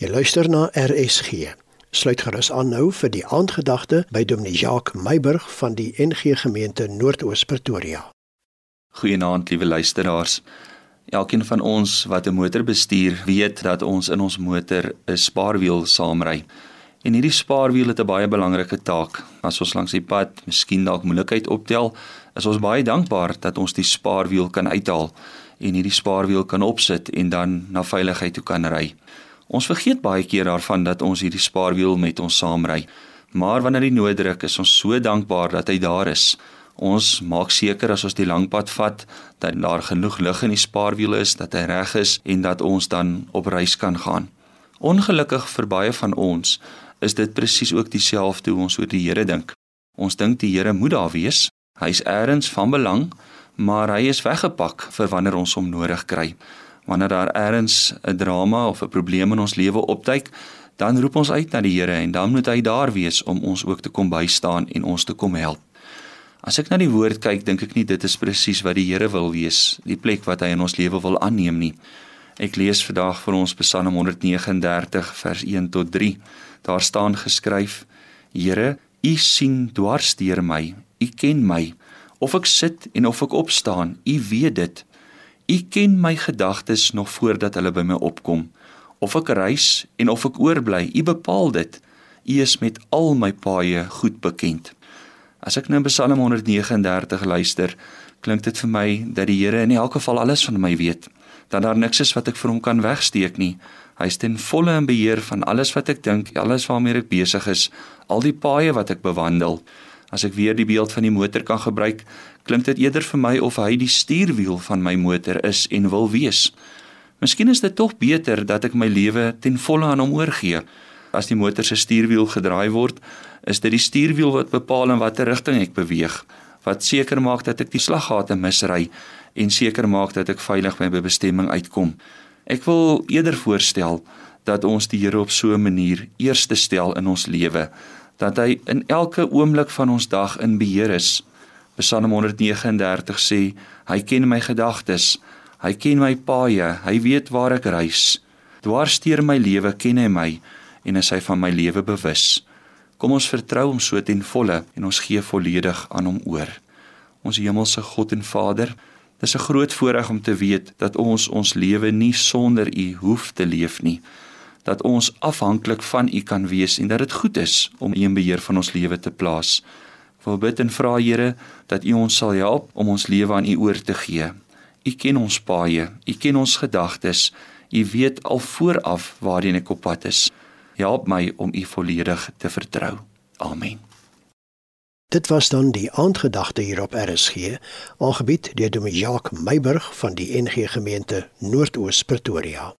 Jy luister na RSG. Sluit gerus aan nou vir die aandgedagte by Dominee Jacques Meiburg van die NG Gemeente Noordoos Pretoria. Goeienaand, liewe luisteraars. Elkeen van ons wat 'n motor bestuur, weet dat ons in ons motor 'n spaarwiel saamry. En hierdie spaarwiel het 'n baie belangrike taak. As ons langs die pad miskien dalk moeilikheid optel, is ons baie dankbaar dat ons die spaarwiel kan uithaal en hierdie spaarwiel kan opsit en dan na veiligheid toe kan ry. Ons vergeet baie keer daarvan dat ons hierdie spaarwiel met ons saamry. Maar wanneer die nood druk, is ons so dankbaar dat hy daar is. Ons maak seker as ons die lang pad vat dat daar genoeg lug in die spaarwiel is, dat hy reg is en dat ons dan op reis kan gaan. Ongelukkig vir baie van ons is dit presies ook dieselfde hoe ons oor die Here dink. Ons dink die Here moet daar wees. Hy's eers van belang, maar hy is weggepak vir wanneer ons hom nodig kry. Wanneer daar eers 'n drama of 'n probleem in ons lewe opduik, dan roep ons uit na die Here en dan moet hy daar wees om ons ook te kom bystaan en ons te kom help. As ek na die woord kyk, dink ek nie dit is presies wat die Here wil wees, die plek wat hy in ons lewe wil aanneem nie. Ek lees vandag vir ons Psalm 139 vers 1 tot 3. Daar staan geskryf: Here, U sien dwars deur my. U ken my. Of ek sit en of ek opstaan, U weet dit. U ken my gedagtes nog voordat hulle by my opkom. Of ek reis en of ek oorbly, U bepaal dit. U is met al my paaie goed bekend. As ek nou Psalm 139 luister, klink dit vir my dat die Here in elk geval alles van my weet. Dat daar niks is wat ek vir hom kan wegsteek nie. Hy is ten volle in beheer van alles wat ek dink, alles waarmee ek besig is, al die paaie wat ek bewandel. As ek weer die beeld van die motor kan gebruik, klink dit eerder vir my of hy die stuurwiel van my motor is en wil wees. Miskien is dit tog beter dat ek my lewe ten volle aan hom oorgee. As die motor se stuurwiel gedraai word, is dit die stuurwiel wat bepaal in watter rigting ek beweeg, wat seker maak dat ek die slaggate misry en seker maak dat ek veilig by my bestemming uitkom. Ek wil eerder voorstel dat ons die Here op so 'n manier eerste stel in ons lewe dat hy in elke oomblik van ons dag in beheer is. Psalm 139 sê hy ken my gedagtes, hy ken my paaie, hy weet waar ek reis. Dwarsteer my lewe ken hy my en is hy van my lewe bewus. Kom ons vertrou hom so ten volle en ons gee volledig aan hom oor. Ons hemelse God en Vader, Dis 'n groot voorreg om te weet dat ons ons lewe nie sonder U hoef te leef nie. Dat ons afhanklik van U kan wees en dat dit goed is om U in beheer van ons lewe te plaas. Ek wil bid en vra Here dat U ons sal help om ons lewe aan U oor te gee. U ken ons paaie, U ken ons gedagtes. U weet al vooraf waarheen ek op pad is. Help my om U volledig te vertrou. Amen. Dit was dan die aandgedagte hier op RSG, aangebied deur Dominee Jacques Meiburg van die NG Gemeente Noordoos Pretoria.